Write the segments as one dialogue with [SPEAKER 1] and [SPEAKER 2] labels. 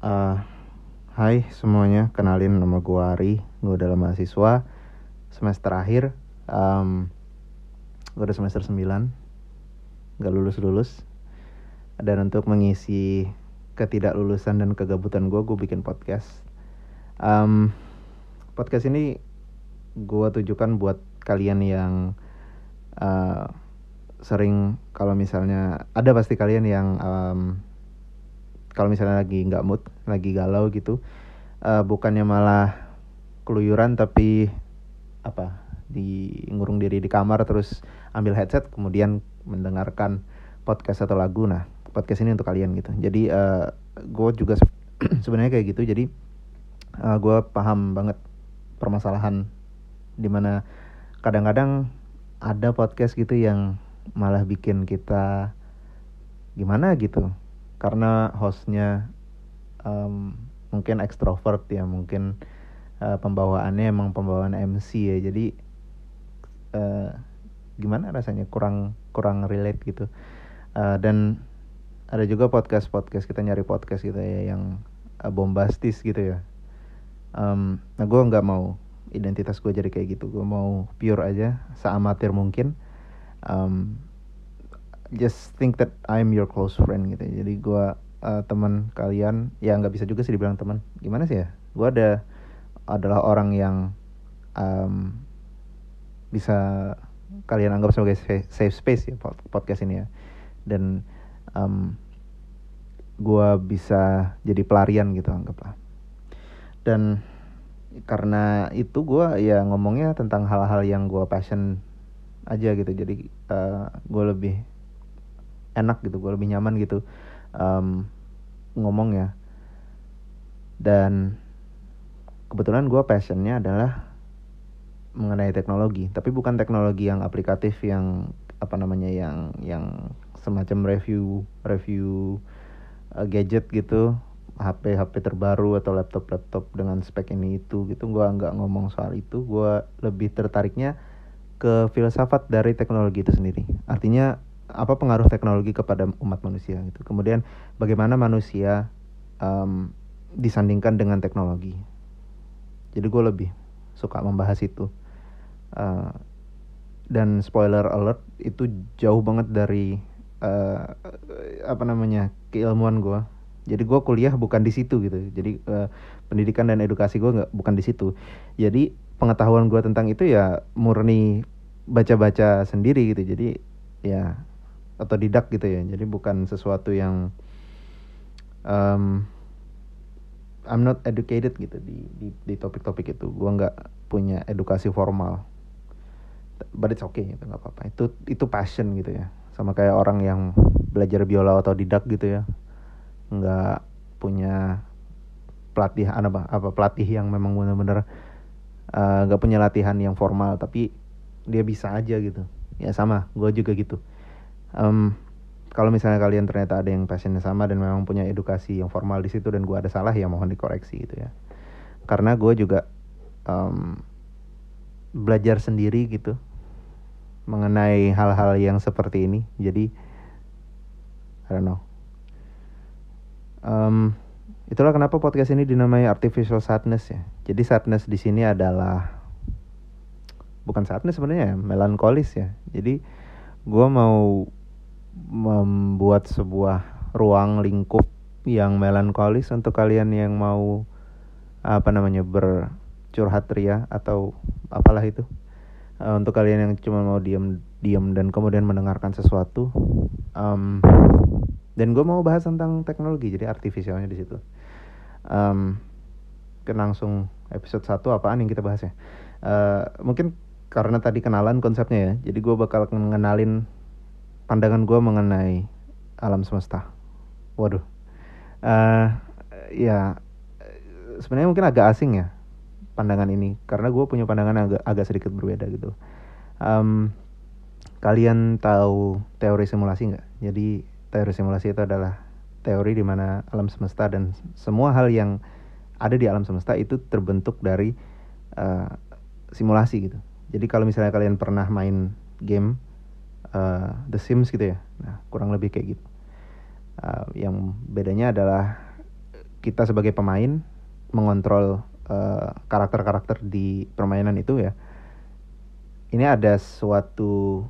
[SPEAKER 1] Uh, hai semuanya, kenalin nama gue Ari, gue adalah mahasiswa semester akhir, um, gue udah semester 9, gak lulus-lulus. Dan untuk mengisi ketidaklulusan dan kegabutan gue, gue bikin podcast. Um, podcast ini gue tujukan buat kalian yang uh, sering kalau misalnya ada pasti kalian yang um, kalau misalnya lagi nggak mood lagi galau gitu uh, bukannya malah keluyuran tapi apa di ngurung diri di kamar terus ambil headset kemudian mendengarkan podcast atau lagu. Nah podcast ini untuk kalian gitu. Jadi uh, eh, gue juga sebenarnya kayak gitu. Jadi uh, eh, gue paham banget permasalahan di mana kadang-kadang ada podcast gitu yang malah bikin kita gimana gitu karena hostnya um, mungkin ekstrovert ya mungkin uh, pembawaannya emang pembawaan MC ya. Jadi uh, gimana rasanya kurang kurang relate gitu. Uh, dan ada juga podcast podcast kita nyari podcast gitu ya yang uh, bombastis gitu ya. Um, nah gue nggak mau identitas gue jadi kayak gitu. Gue mau pure aja seamatir mungkin. Um, just think that I'm your close friend gitu jadi gue uh, teman kalian ya nggak bisa juga sih dibilang teman. Gimana sih ya? Gue ada adalah orang yang um, bisa kalian anggap sebagai safe space ya podcast ini ya. Dan um, gue bisa jadi pelarian gitu anggaplah. Dan karena itu gue ya ngomongnya tentang hal-hal yang gue passion aja gitu. Jadi uh, eh, gue lebih enak gitu gue lebih nyaman gitu um, ngomong ya. Dan kebetulan gue passionnya adalah mengenai teknologi tapi bukan teknologi yang aplikatif yang apa namanya yang yang semacam review review uh, gadget gitu HP HP terbaru atau laptop laptop dengan spek ini itu gitu. Gue nggak ngomong soal itu gue lebih tertariknya ke filsafat dari teknologi itu sendiri. Artinya apa pengaruh teknologi kepada umat manusia gitu. Kemudian bagaimana manusia um, disandingkan dengan teknologi. Jadi gue lebih suka membahas itu. Uh, dan spoiler alert itu jauh banget dari uh, apa namanya keilmuan gue. Jadi gue kuliah bukan di situ gitu. Jadi uh, pendidikan dan edukasi gue nggak bukan di situ. Jadi pengetahuan gue tentang itu ya murni baca-baca sendiri gitu. Jadi ya atau didak gitu ya. Jadi bukan sesuatu yang um, I'm not educated gitu di di, di topik-topik itu. Gue nggak punya edukasi formal. But it's okay itu nggak apa-apa. Itu itu passion gitu ya. Sama kayak orang yang belajar biola atau didak gitu ya. Nggak punya pelatih apa apa pelatih yang memang benar-benar uh, nggak punya latihan yang formal. Tapi dia bisa aja gitu. Ya sama gue juga gitu um, kalau misalnya kalian ternyata ada yang passionnya sama dan memang punya edukasi yang formal di situ dan gue ada salah ya mohon dikoreksi gitu ya. Karena gue juga um, belajar sendiri gitu mengenai hal-hal yang seperti ini. Jadi I don't know. Um, itulah kenapa podcast ini dinamai artificial sadness ya. Jadi sadness di sini adalah bukan sadness sebenarnya ya, melankolis ya. Jadi gue mau membuat sebuah ruang lingkup yang melankolis untuk kalian yang mau apa namanya bercurhat ria atau apalah itu. Uh, untuk kalian yang cuma mau diam diam dan kemudian mendengarkan sesuatu um, dan gue mau bahas tentang teknologi jadi artifisialnya di situ. Um, langsung episode 1 apaan yang kita bahas ya? Uh, mungkin karena tadi kenalan konsepnya ya jadi gue bakal ngenalin pandangan gue mengenai alam semesta. Waduh, uh, ya sebenarnya mungkin agak asing ya pandangan ini karena gue punya pandangan agak agak sedikit berbeda gitu. Um, kalian tahu teori simulasi nggak? Jadi teori simulasi itu adalah teori di mana alam semesta dan semua hal yang ada di alam semesta itu terbentuk dari uh, simulasi gitu. Jadi kalau misalnya kalian pernah main game uh, The Sims gitu ya. Nah, kurang lebih kayak gitu. Uh, yang bedanya adalah kita sebagai pemain mengontrol karakter karakter-karakter di permainan itu ya ini ada suatu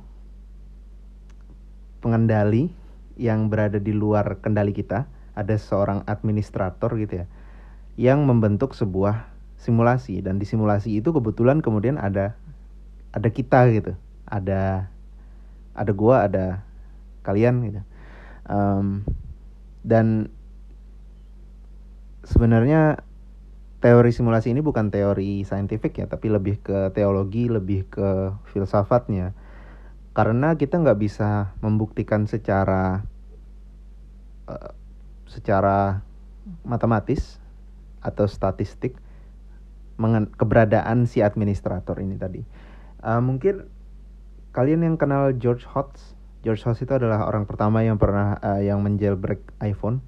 [SPEAKER 1] pengendali yang berada di luar kendali kita ada seorang administrator gitu ya yang membentuk sebuah simulasi dan di simulasi itu kebetulan kemudian ada ada kita gitu ada ada gua ada kalian gitu um, dan sebenarnya teori simulasi ini bukan teori saintifik ya, tapi lebih ke teologi, lebih ke filsafatnya. Karena kita nggak bisa membuktikan secara uh, secara matematis atau statistik keberadaan si administrator ini tadi. Uh, mungkin kalian yang kenal George Hotz, George Hotz itu adalah orang pertama yang pernah uh, yang menjailbreak iPhone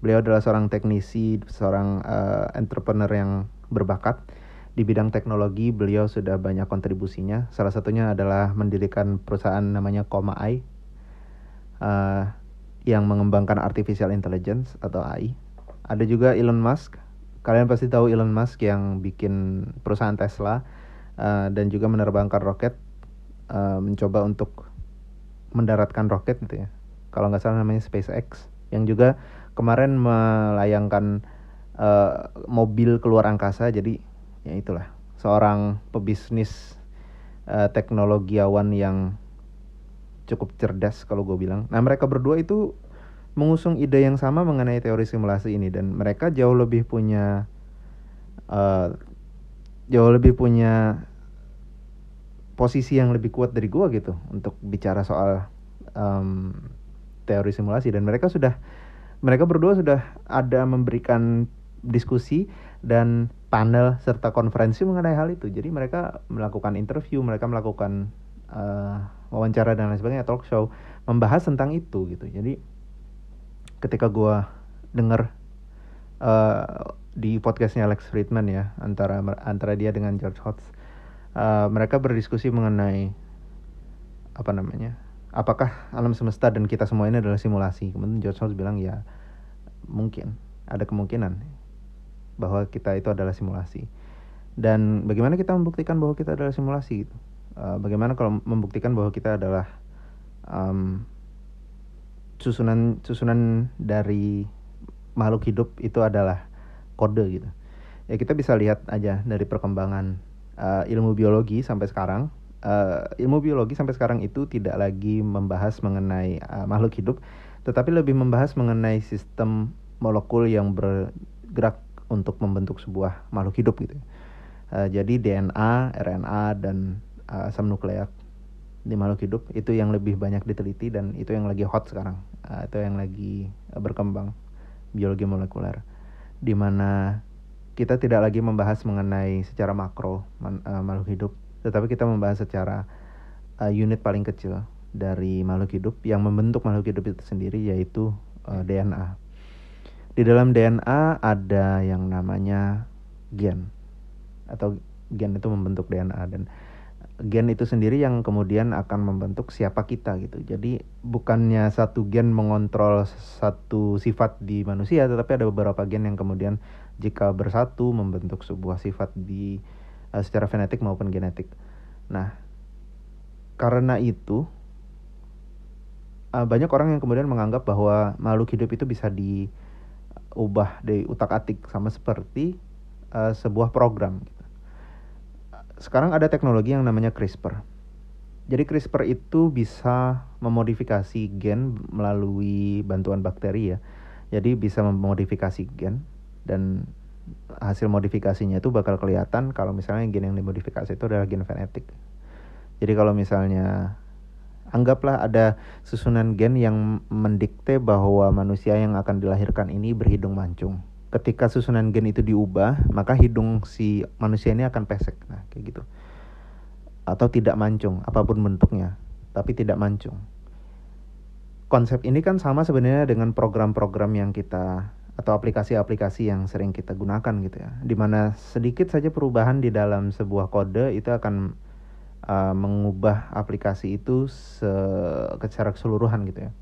[SPEAKER 1] Beliau adalah seorang teknisi, seorang uh, entrepreneur yang berbakat di bidang teknologi. Beliau sudah banyak kontribusinya. Salah satunya adalah mendirikan perusahaan namanya Koma AI uh, yang mengembangkan artificial intelligence atau AI. Ada juga Elon Musk. Kalian pasti tahu Elon Musk yang bikin perusahaan Tesla uh, dan juga menerbangkan roket, uh, mencoba untuk mendaratkan roket gitu ya. Kalau nggak salah namanya SpaceX yang juga kemarin melayangkan uh, mobil keluar angkasa jadi ya itulah seorang pebisnis uh, teknologiawan yang cukup cerdas kalau gue bilang. Nah mereka berdua itu mengusung ide yang sama mengenai teori simulasi ini dan mereka jauh lebih punya uh, jauh lebih punya posisi yang lebih kuat dari gue gitu untuk bicara soal um, teori simulasi dan mereka sudah mereka berdua sudah ada memberikan diskusi dan panel serta konferensi mengenai hal itu. Jadi mereka melakukan interview, mereka melakukan uh, wawancara dan lain sebagainya, talk show membahas tentang itu gitu. Jadi ketika gue denger uh, di podcastnya Alex Friedman ya antara antara dia dengan George Hotz, uh, mereka berdiskusi mengenai apa namanya apakah alam semesta dan kita semua ini adalah simulasi. Kemudian George House bilang ya mungkin ada kemungkinan bahwa kita itu adalah simulasi. Dan bagaimana kita membuktikan bahwa kita adalah simulasi gitu? Uh, bagaimana kalau membuktikan bahwa kita adalah um, susunan susunan dari makhluk hidup itu adalah kode gitu? Ya kita bisa lihat aja dari perkembangan uh, ilmu biologi sampai sekarang uh, ilmu biologi sampai sekarang itu tidak lagi membahas mengenai uh, makhluk hidup, tetapi lebih membahas mengenai sistem molekul yang bergerak untuk membentuk sebuah makhluk hidup gitu. Uh, jadi DNA, RNA dan uh, asam nukleat di makhluk hidup itu yang lebih banyak diteliti dan itu yang lagi hot sekarang. Uh, itu yang lagi berkembang biologi molekuler. Di mana kita tidak lagi membahas mengenai secara makro man, uh, makhluk hidup tetapi kita membahas secara uh, unit paling kecil dari makhluk hidup yang membentuk makhluk hidup itu sendiri yaitu uh, DNA. Di dalam DNA ada yang namanya gen atau gen itu membentuk DNA dan gen itu sendiri yang kemudian akan membentuk siapa kita gitu. Jadi bukannya satu gen mengontrol satu sifat di manusia, tetapi ada beberapa gen yang kemudian jika bersatu membentuk sebuah sifat di uh, secara genetik maupun genetik. Nah, karena itu uh, banyak orang yang kemudian menganggap bahwa makhluk hidup itu bisa diubah dari utak-atik sama seperti uh, sebuah program. Gitu. Sekarang ada teknologi yang namanya CRISPR. Jadi CRISPR itu bisa memodifikasi gen melalui bantuan bakteri ya. Jadi bisa memodifikasi gen dan hasil modifikasinya itu bakal kelihatan kalau misalnya gen yang dimodifikasi itu adalah gen genetik. Jadi kalau misalnya anggaplah ada susunan gen yang mendikte bahwa manusia yang akan dilahirkan ini berhidung mancung. Ketika susunan gen itu diubah, maka hidung si manusia ini akan pesek. Nah, kayak gitu. Atau tidak mancung, apa pun bentuknya, tapi tidak mancung. Konsep ini kan sama sebenarnya dengan program-program yang kita atau aplikasi-aplikasi yang sering kita gunakan gitu ya. Di mana sedikit saja perubahan di dalam sebuah kode itu akan uh, mengubah aplikasi itu se secara keseluruhan gitu ya.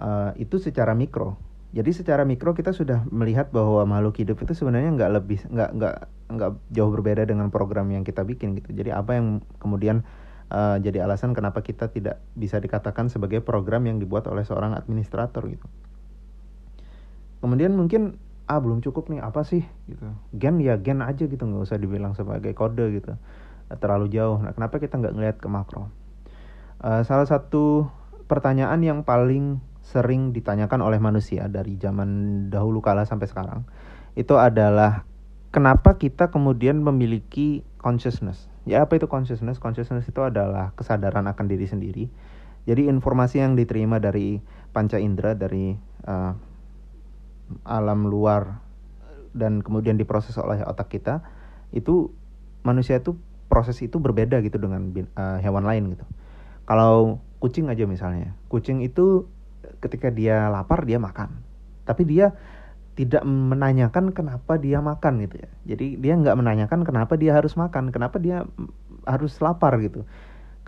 [SPEAKER 1] Uh, itu secara mikro. Jadi secara mikro kita sudah melihat bahwa makhluk hidup itu sebenarnya nggak lebih nggak nggak nggak jauh berbeda dengan program yang kita bikin gitu. Jadi apa yang kemudian uh, jadi alasan kenapa kita tidak bisa dikatakan sebagai program yang dibuat oleh seorang administrator gitu. Kemudian mungkin ah belum cukup nih apa sih gitu. Gen ya gen aja gitu nggak usah dibilang sebagai kode gitu. Terlalu jauh. Nah kenapa kita nggak ngelihat ke makro? Uh, salah satu pertanyaan yang paling sering ditanyakan oleh manusia dari zaman dahulu kala sampai sekarang itu adalah kenapa kita kemudian memiliki consciousness. Ya apa itu consciousness? Consciousness itu adalah kesadaran akan diri sendiri. Jadi informasi yang diterima dari panca indera dari uh, alam luar dan kemudian diproses oleh otak kita itu manusia itu proses itu berbeda gitu dengan uh, hewan lain gitu. Kalau kucing aja misalnya, kucing itu ketika dia lapar dia makan. Tapi dia tidak menanyakan kenapa dia makan gitu ya. Jadi dia nggak menanyakan kenapa dia harus makan kenapa dia harus lapar gitu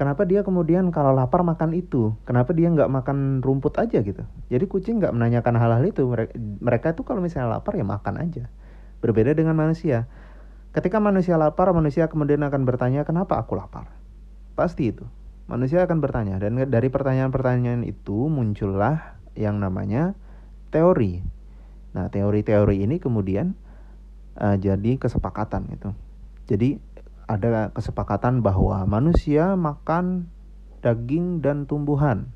[SPEAKER 1] kenapa dia kemudian kalau lapar makan itu? Kenapa dia nggak makan rumput aja gitu? Jadi kucing nggak menanyakan hal-hal itu. Mereka mereka tuh kalau misalnya lapar ya makan aja. Berbeda dengan manusia. Ketika manusia lapar manusia kemudian akan bertanya kenapa aku lapar? Pasti itu. Manusia akan bertanya. Dan dari pertanyaan-pertanyaan itu muncullah yang namanya teori. Nah, teori-teori ini kemudian uh, jadi kesepakatan itu. Jadi ada kesepakatan bahwa manusia makan daging dan tumbuhan.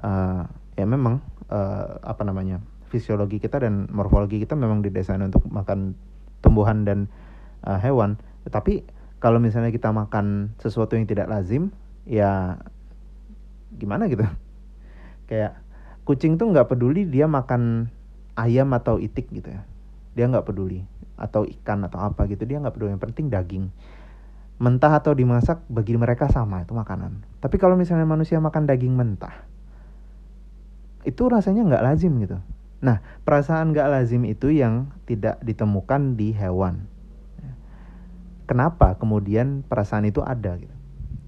[SPEAKER 1] Uh, ya memang uh, apa namanya fisiologi kita dan morfologi kita memang didesain untuk makan tumbuhan dan uh, hewan. Tetapi kalau misalnya kita makan sesuatu yang tidak lazim, ya gimana gitu kayak kucing tuh nggak peduli dia makan ayam atau itik gitu ya dia nggak peduli atau ikan atau apa gitu dia nggak peduli. Yang penting daging. Mentah atau dimasak bagi mereka sama itu makanan. Tapi kalau misalnya manusia makan daging mentah itu rasanya nggak lazim gitu. Nah perasaan nggak lazim itu yang tidak ditemukan di hewan. Kenapa kemudian perasaan itu ada gitu?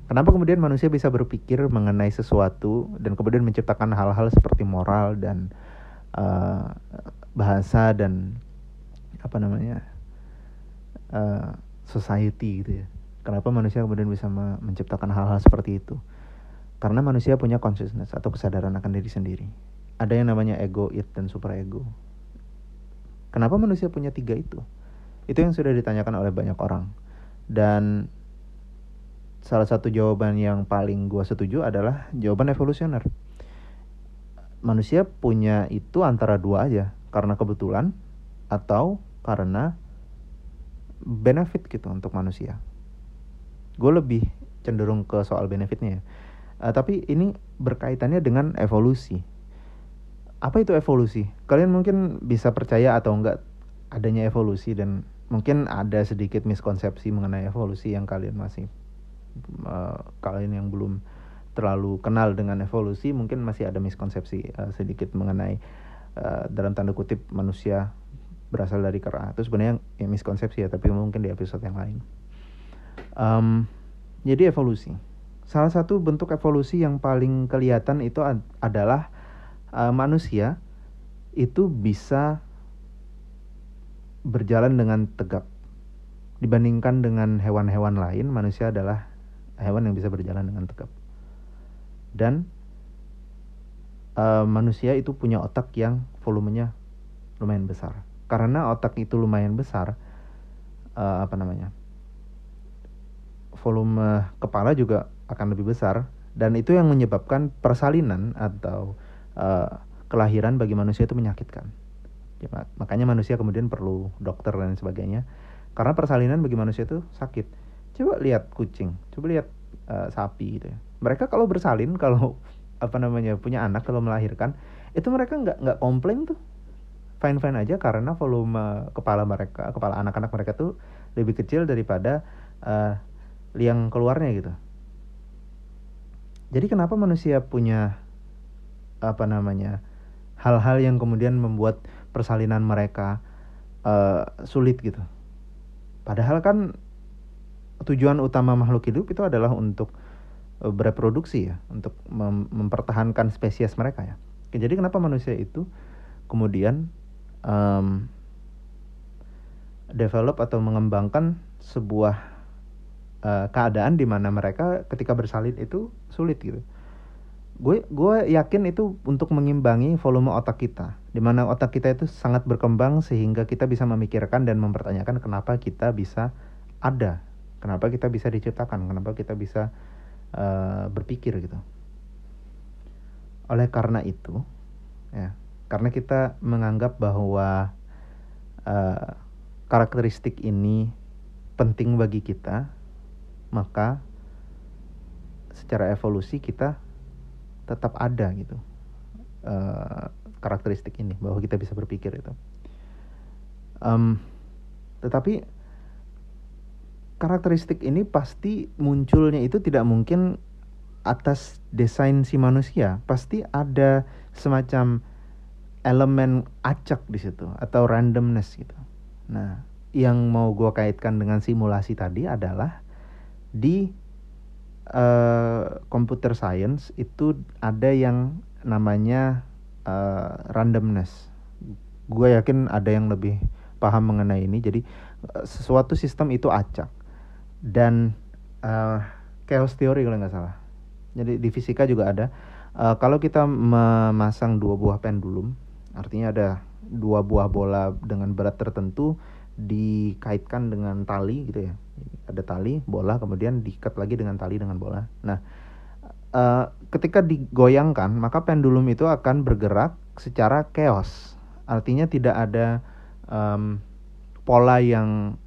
[SPEAKER 1] Kenapa kemudian manusia bisa berpikir mengenai sesuatu dan kemudian menciptakan hal-hal seperti moral dan uh, bahasa dan apa namanya uh, society gitu ya? Kenapa manusia kemudian bisa menciptakan hal-hal seperti itu? Karena manusia punya consciousness atau kesadaran akan diri sendiri. Ada yang namanya ego, it, dan super ego. Kenapa manusia punya tiga itu? Itu yang sudah ditanyakan oleh banyak orang. Dan salah satu jawaban yang paling gue setuju adalah jawaban evolusioner. Manusia punya itu antara dua aja, karena kebetulan atau karena benefit gitu untuk manusia. Gue lebih cenderung ke soal benefitnya ya. Uh, tapi ini berkaitannya dengan evolusi. Apa itu evolusi? Kalian mungkin bisa percaya atau enggak adanya evolusi dan mungkin ada sedikit miskonsepsi mengenai evolusi yang kalian masih uh, kalian yang belum terlalu kenal dengan evolusi mungkin masih ada miskonsepsi uh, sedikit mengenai uh, dalam tanda kutip manusia berasal dari kera itu sebenarnya ya miskonsepsi ya tapi mungkin di episode yang lain um, jadi evolusi salah satu bentuk evolusi yang paling kelihatan itu ad adalah uh, manusia itu bisa berjalan dengan tegak dibandingkan dengan hewan-hewan lain manusia adalah hewan yang bisa berjalan dengan tegap. Dan uh, manusia itu punya otak yang volumenya lumayan besar. Karena otak itu lumayan besar, uh, apa namanya? Volume kepala juga akan lebih besar dan itu yang menyebabkan persalinan atau uh, kelahiran bagi manusia itu menyakitkan. Ya, makanya manusia kemudian perlu dokter dan sebagainya. Karena persalinan bagi manusia itu sakit coba lihat kucing coba lihat uh, sapi gitu ya mereka kalau bersalin kalau apa namanya punya anak kalau melahirkan itu mereka nggak nggak komplain tuh fine fine aja karena volume kepala mereka kepala anak-anak mereka tuh lebih kecil daripada uh, liang keluarnya gitu jadi kenapa manusia punya apa namanya hal-hal yang kemudian membuat persalinan mereka uh, sulit gitu padahal kan tujuan utama makhluk hidup itu adalah untuk uh, bereproduksi ya, untuk mem mempertahankan spesies mereka ya. Jadi kenapa manusia itu kemudian um, develop atau mengembangkan sebuah uh, keadaan di mana mereka ketika bersalin itu sulit gitu. Gue gue yakin itu untuk mengimbangi volume otak kita, di mana otak kita itu sangat berkembang sehingga kita bisa memikirkan dan mempertanyakan kenapa kita bisa ada, kenapa kita bisa diciptakan, kenapa kita bisa uh, berpikir gitu. Oleh karena itu, ya, karena kita menganggap bahwa uh, karakteristik ini penting bagi kita, maka secara evolusi kita tetap ada gitu uh, karakteristik ini bahwa kita bisa berpikir itu. Um, tetapi karakteristik ini pasti munculnya itu tidak mungkin atas desain si manusia, pasti ada semacam elemen acak di situ atau randomness gitu. Nah, yang mau gue kaitkan dengan simulasi tadi adalah di uh, computer science itu ada yang namanya uh, randomness. Gue yakin ada yang lebih paham mengenai ini. Jadi uh, sesuatu sistem itu acak dan uh, chaos theory kalau nggak salah. Jadi di fisika juga ada. Uh, kalau kita memasang dua buah pendulum, artinya ada dua buah bola dengan berat tertentu dikaitkan dengan tali gitu ya. Ada tali bola kemudian diikat lagi dengan tali dengan bola. Nah uh, ketika digoyangkan maka pendulum itu akan bergerak secara chaos. Artinya tidak ada um, pola yang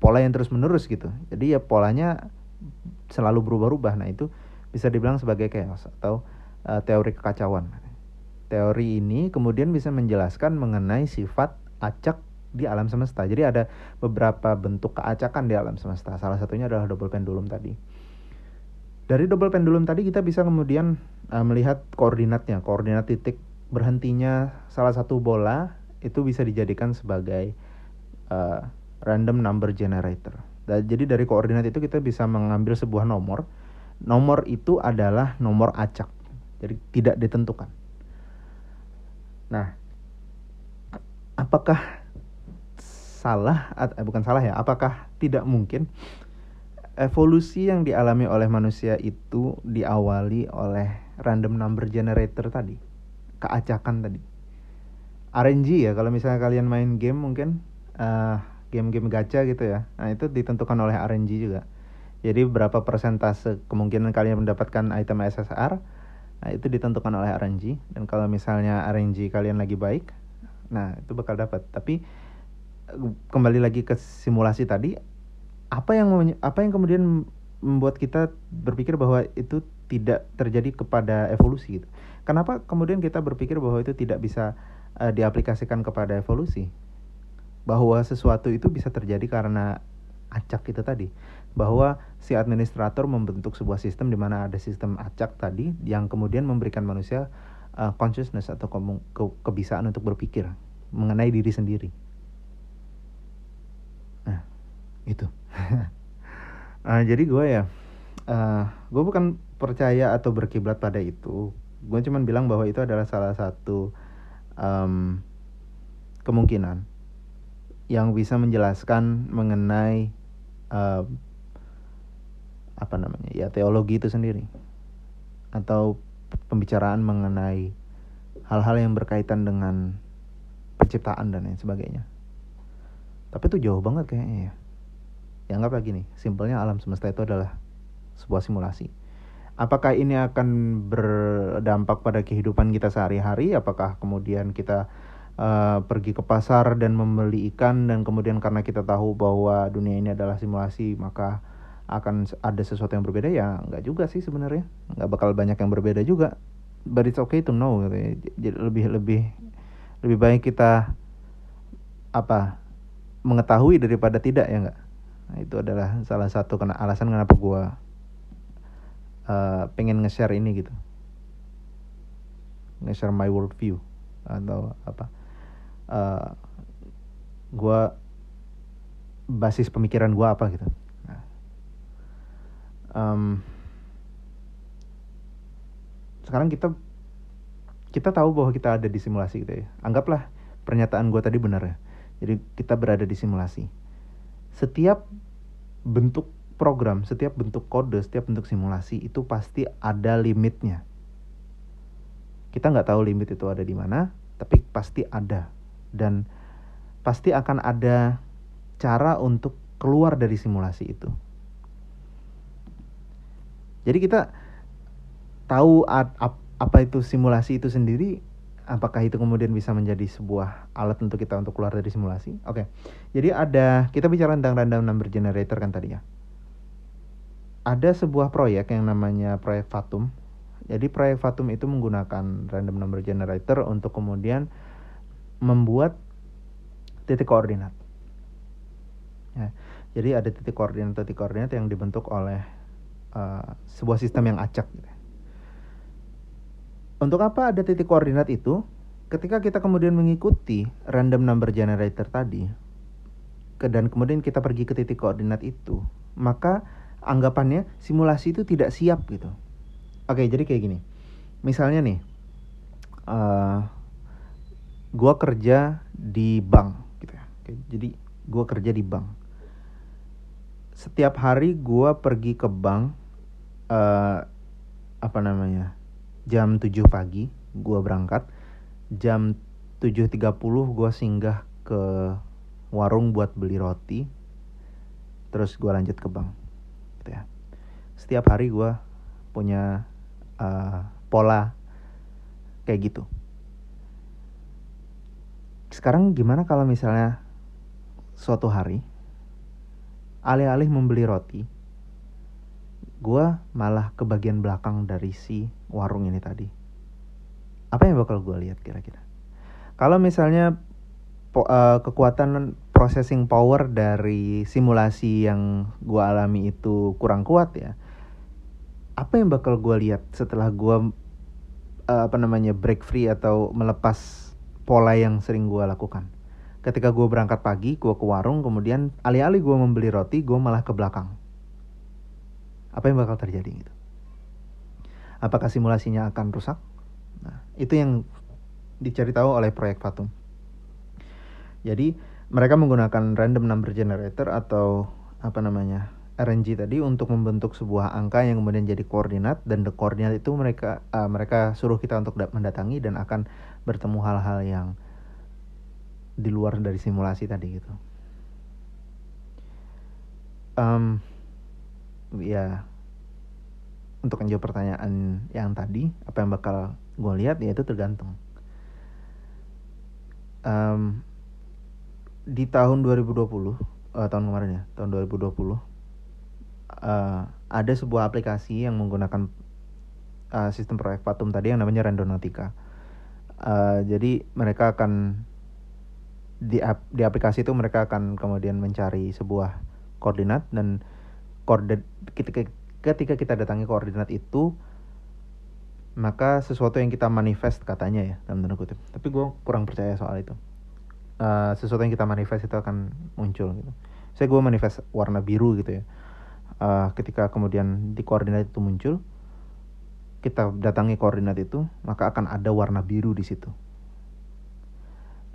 [SPEAKER 1] pola yang terus menerus gitu. Jadi ya polanya selalu berubah-ubah. Nah itu bisa dibilang sebagai chaos atau uh, teori kekacauan teori ini kemudian bisa menjelaskan mengenai sifat acak di alam semesta. Jadi ada beberapa bentuk keacakan di alam semesta. Salah satunya adalah double pendulum tadi. Dari double pendulum tadi kita bisa kemudian uh, melihat koordinatnya, koordinat titik berhentinya salah satu bola itu bisa dijadikan sebagai uh, random number generator. Dan, jadi dari koordinat itu kita bisa mengambil sebuah nomor. Nomor itu adalah nomor acak. Jadi tidak ditentukan. Nah, apakah salah eh, bukan salah ya apakah tidak mungkin evolusi yang dialami oleh manusia itu diawali oleh random number generator tadi? Keacakan tadi. RNG ya kalau misalnya kalian main game mungkin uh, game-game gacha gitu ya. Nah itu ditentukan oleh RNG juga. Jadi berapa persentase kemungkinan kalian mendapatkan item SSR nah itu ditentukan oleh RNG dan kalau misalnya RNG kalian lagi baik nah itu bakal dapat tapi kembali lagi ke simulasi tadi apa yang apa yang kemudian membuat kita berpikir bahwa itu tidak terjadi kepada evolusi gitu. Kenapa kemudian kita berpikir bahwa itu tidak bisa uh, diaplikasikan kepada evolusi? Bahwa sesuatu itu bisa terjadi karena acak itu tadi. Bahwa si administrator membentuk sebuah sistem di mana ada sistem acak tadi yang kemudian memberikan manusia uh, consciousness atau ke ke kebisaan untuk berpikir mengenai diri sendiri. Itu. Uh, jadi gue ya uh, eh, gue bukan percaya atau berkiblat pada itu. Gue cuman bilang bahwa itu adalah salah satu um, kemungkinan yang bisa menjelaskan mengenai uh, apa namanya ya teologi itu sendiri. Atau pembicaraan mengenai hal-hal yang berkaitan dengan penciptaan dan lain sebagainya. Tapi itu jauh banget kayaknya ya. Ya anggap lagi nih simpelnya alam semesta itu adalah sebuah simulasi. Apakah ini akan berdampak pada kehidupan kita sehari-hari? Apakah kemudian kita uh, pergi ke pasar dan membeli ikan dan kemudian karena kita tahu bahwa dunia ini adalah simulasi maka akan ada sesuatu yang berbeda ya nggak juga sih sebenarnya nggak bakal banyak yang berbeda juga but it's okay to know gitu ya. jadi lebih lebih lebih baik kita apa mengetahui daripada tidak ya nggak Nah, itu adalah salah satu kena alasan kenapa gue uh, pengen nge-share ini gitu. Nge-share my world view atau apa. Uh, eh, gue basis pemikiran gue apa gitu. Um, sekarang kita kita tahu bahwa kita ada di simulasi gitu ya. Anggaplah pernyataan gue tadi benar ya. Jadi kita berada di simulasi. Setiap bentuk program setiap bentuk kode setiap bentuk simulasi itu pasti ada limitnya. Kita nggak tahu limit itu ada di mana tapi pasti ada. Dan pasti akan ada cara untuk keluar dari simulasi itu jadi kita tahu apa itu simulasi itu sendiri apakah itu kemudian bisa menjadi sebuah alat untuk kita untuk keluar dari simulasi? Oke okay. jadi ada kita bicara tentang random number generator kan tadi ya. Ada sebuah proyek yang namanya proyek Fatum jadi proyek Fatum itu menggunakan random number generator untuk kemudian membuat titik koordinat. Ya, jadi ada titik koordinat titik koordinat yang dibentuk oleh uh, sebuah sistem yang acak gitu. Ya. Untuk apa ada titik koordinat itu? Ketika kita kemudian mengikuti random number generator tadi, dan kemudian kita pergi ke titik koordinat itu, maka anggapannya simulasi itu tidak siap gitu. Oke, jadi kayak gini. Misalnya nih, uh, gua kerja di bank gitu ya. Oke, jadi gua kerja di bank. Setiap hari gua pergi ke bank, uh, apa namanya? jam 7 pagi gue berangkat jam 7.30 gue singgah ke warung buat beli roti terus gue lanjut ke bank gitu ya setiap hari gue punya uh, pola kayak gitu sekarang gimana kalau misalnya suatu hari alih-alih membeli roti gue malah ke bagian belakang dari si warung ini tadi. Apa yang bakal gue lihat kira-kira? Kalau misalnya po, uh, kekuatan processing power dari simulasi yang gue alami itu kurang kuat ya, apa yang bakal gue lihat setelah gue uh, apa namanya break free atau melepas pola yang sering gue lakukan? Ketika gue berangkat pagi, gue ke warung, kemudian alih-alih gue membeli roti, gue malah ke belakang apa yang bakal terjadi gitu. Apakah simulasinya akan rusak? Nah, itu yang dicari tahu oleh proyek Fatum. Jadi mereka menggunakan random number generator atau apa namanya RNG tadi untuk membentuk sebuah angka yang kemudian jadi koordinat dan the koordinat itu mereka uh, mereka suruh kita untuk mendatangi dan akan bertemu hal-hal yang di luar dari simulasi tadi gitu. Um, ya untuk menjawab pertanyaan yang tadi apa yang bakal gue lihat ya itu tergantung. Um, di tahun 2020 uh, eh, tahun kemarin ya tahun 2020 uh, eh, ada sebuah aplikasi yang menggunakan uh, sistem proyek Fatum tadi yang namanya Randonautica. Uh, jadi mereka akan di, di aplikasi itu mereka akan kemudian mencari sebuah koordinat dan koordinat ketika, ketika kita datangi koordinat itu maka sesuatu yang kita manifest katanya ya dalam tanda kutip. Tapi gue kurang percaya soal itu. Uh, sesuatu yang kita manifest itu akan muncul gitu. Saya gue manifest warna biru gitu ya. Uh, ketika kemudian di koordinat itu muncul kita datangi koordinat itu maka akan ada warna biru di situ.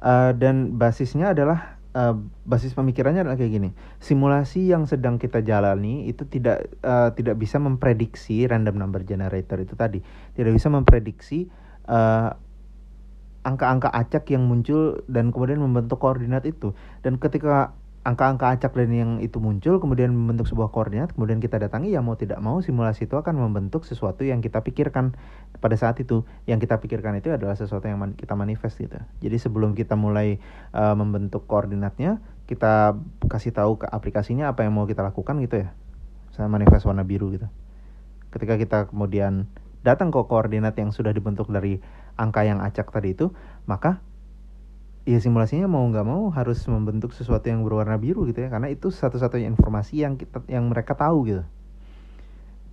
[SPEAKER 1] Uh, dan basisnya adalah uh, basis pemikirannya adalah kayak gini. Simulasi yang sedang kita jalani itu tidak uh, tidak bisa memprediksi random number generator itu tadi. Tidak bisa memprediksi uh, angka-angka acak yang muncul dan kemudian membentuk koordinat itu. Dan ketika angka-angka acak dan yang itu muncul kemudian membentuk sebuah koordinat kemudian kita datangi ya mau tidak mau simulasi itu akan membentuk sesuatu yang kita pikirkan. Pada saat itu yang kita pikirkan itu adalah sesuatu yang man kita manifest gitu. Jadi sebelum kita mulai uh, membentuk koordinatnya kita kasih tahu ke aplikasinya apa yang mau kita lakukan gitu ya. Saya manifest warna biru gitu. Ketika kita kemudian datang ke koordinat yang sudah dibentuk dari angka yang acak tadi itu maka ya simulasinya mau nggak mau harus membentuk sesuatu yang berwarna biru gitu ya. Karena itu satu-satunya informasi yang kita yang mereka tahu gitu.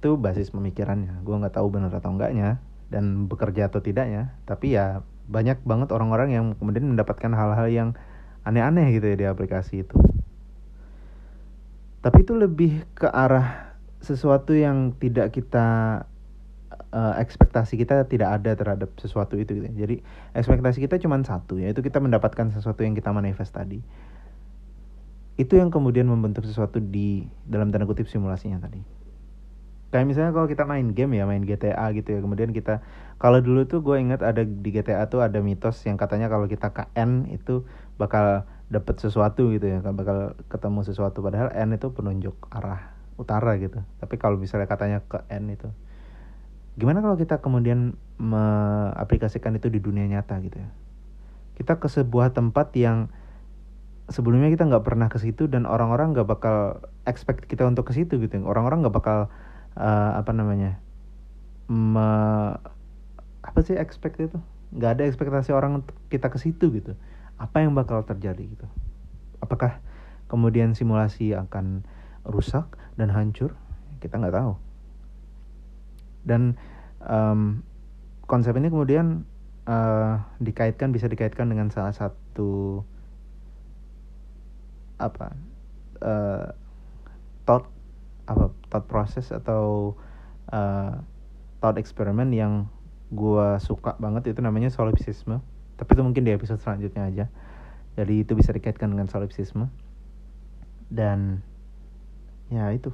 [SPEAKER 1] Itu basis pemikirannya. Gue nggak tahu benar atau enggaknya dan bekerja atau tidaknya. Tapi ya banyak banget orang-orang yang kemudian mendapatkan hal-hal yang aneh-aneh gitu ya di aplikasi itu. Tapi itu lebih ke arah sesuatu yang tidak kita uh, ekspektasi kita tidak ada terhadap sesuatu itu gitu. Jadi ekspektasi kita cuma satu yaitu kita mendapatkan sesuatu yang kita manifest tadi. Itu yang kemudian membentuk sesuatu di dalam tanda kutip simulasinya tadi. Kayak misalnya kalau kita main game ya, main GTA gitu ya. Kemudian kita kalau dulu tuh gue ingat ada di GTA tuh ada mitos yang katanya kalau kita ke N itu bakal dapat sesuatu gitu ya, bakal ketemu sesuatu padahal N itu penunjuk arah utara gitu. Tapi kalau misalnya katanya ke N itu gimana kalau kita kemudian mengaplikasikan itu di dunia nyata gitu ya? Kita ke sebuah tempat yang sebelumnya kita nggak pernah ke situ dan orang-orang nggak bakal expect kita untuk ke situ gitu. Orang-orang nggak bakal uh, apa namanya me, apa sih expect itu? Nggak ada ekspektasi orang untuk kita ke situ gitu. Apa yang bakal terjadi gitu? Apakah kemudian simulasi akan rusak dan hancur? Kita nggak tahu dan um, konsep ini kemudian uh, dikaitkan bisa dikaitkan dengan salah satu apa uh, thought apa thought process atau uh, thought experiment yang gue suka banget itu namanya solipsisme. Tapi itu mungkin di episode selanjutnya aja. Jadi itu bisa dikaitkan dengan solipsisme. Dan ya itu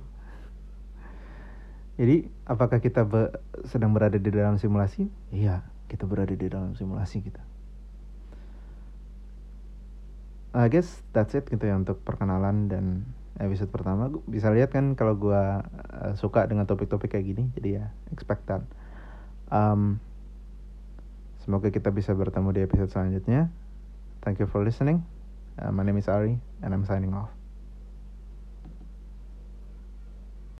[SPEAKER 1] jadi apakah kita be sedang berada di dalam simulasi? Iya, kita berada di dalam simulasi kita. I guess that's it gitu ya untuk perkenalan dan episode pertama. Bisa lihat kan kalau gue uh, suka dengan topik-topik kayak gini, jadi ya expect that. Um, semoga kita bisa bertemu di episode selanjutnya. Thank you for listening. Uh, my name is Ari and I'm signing off.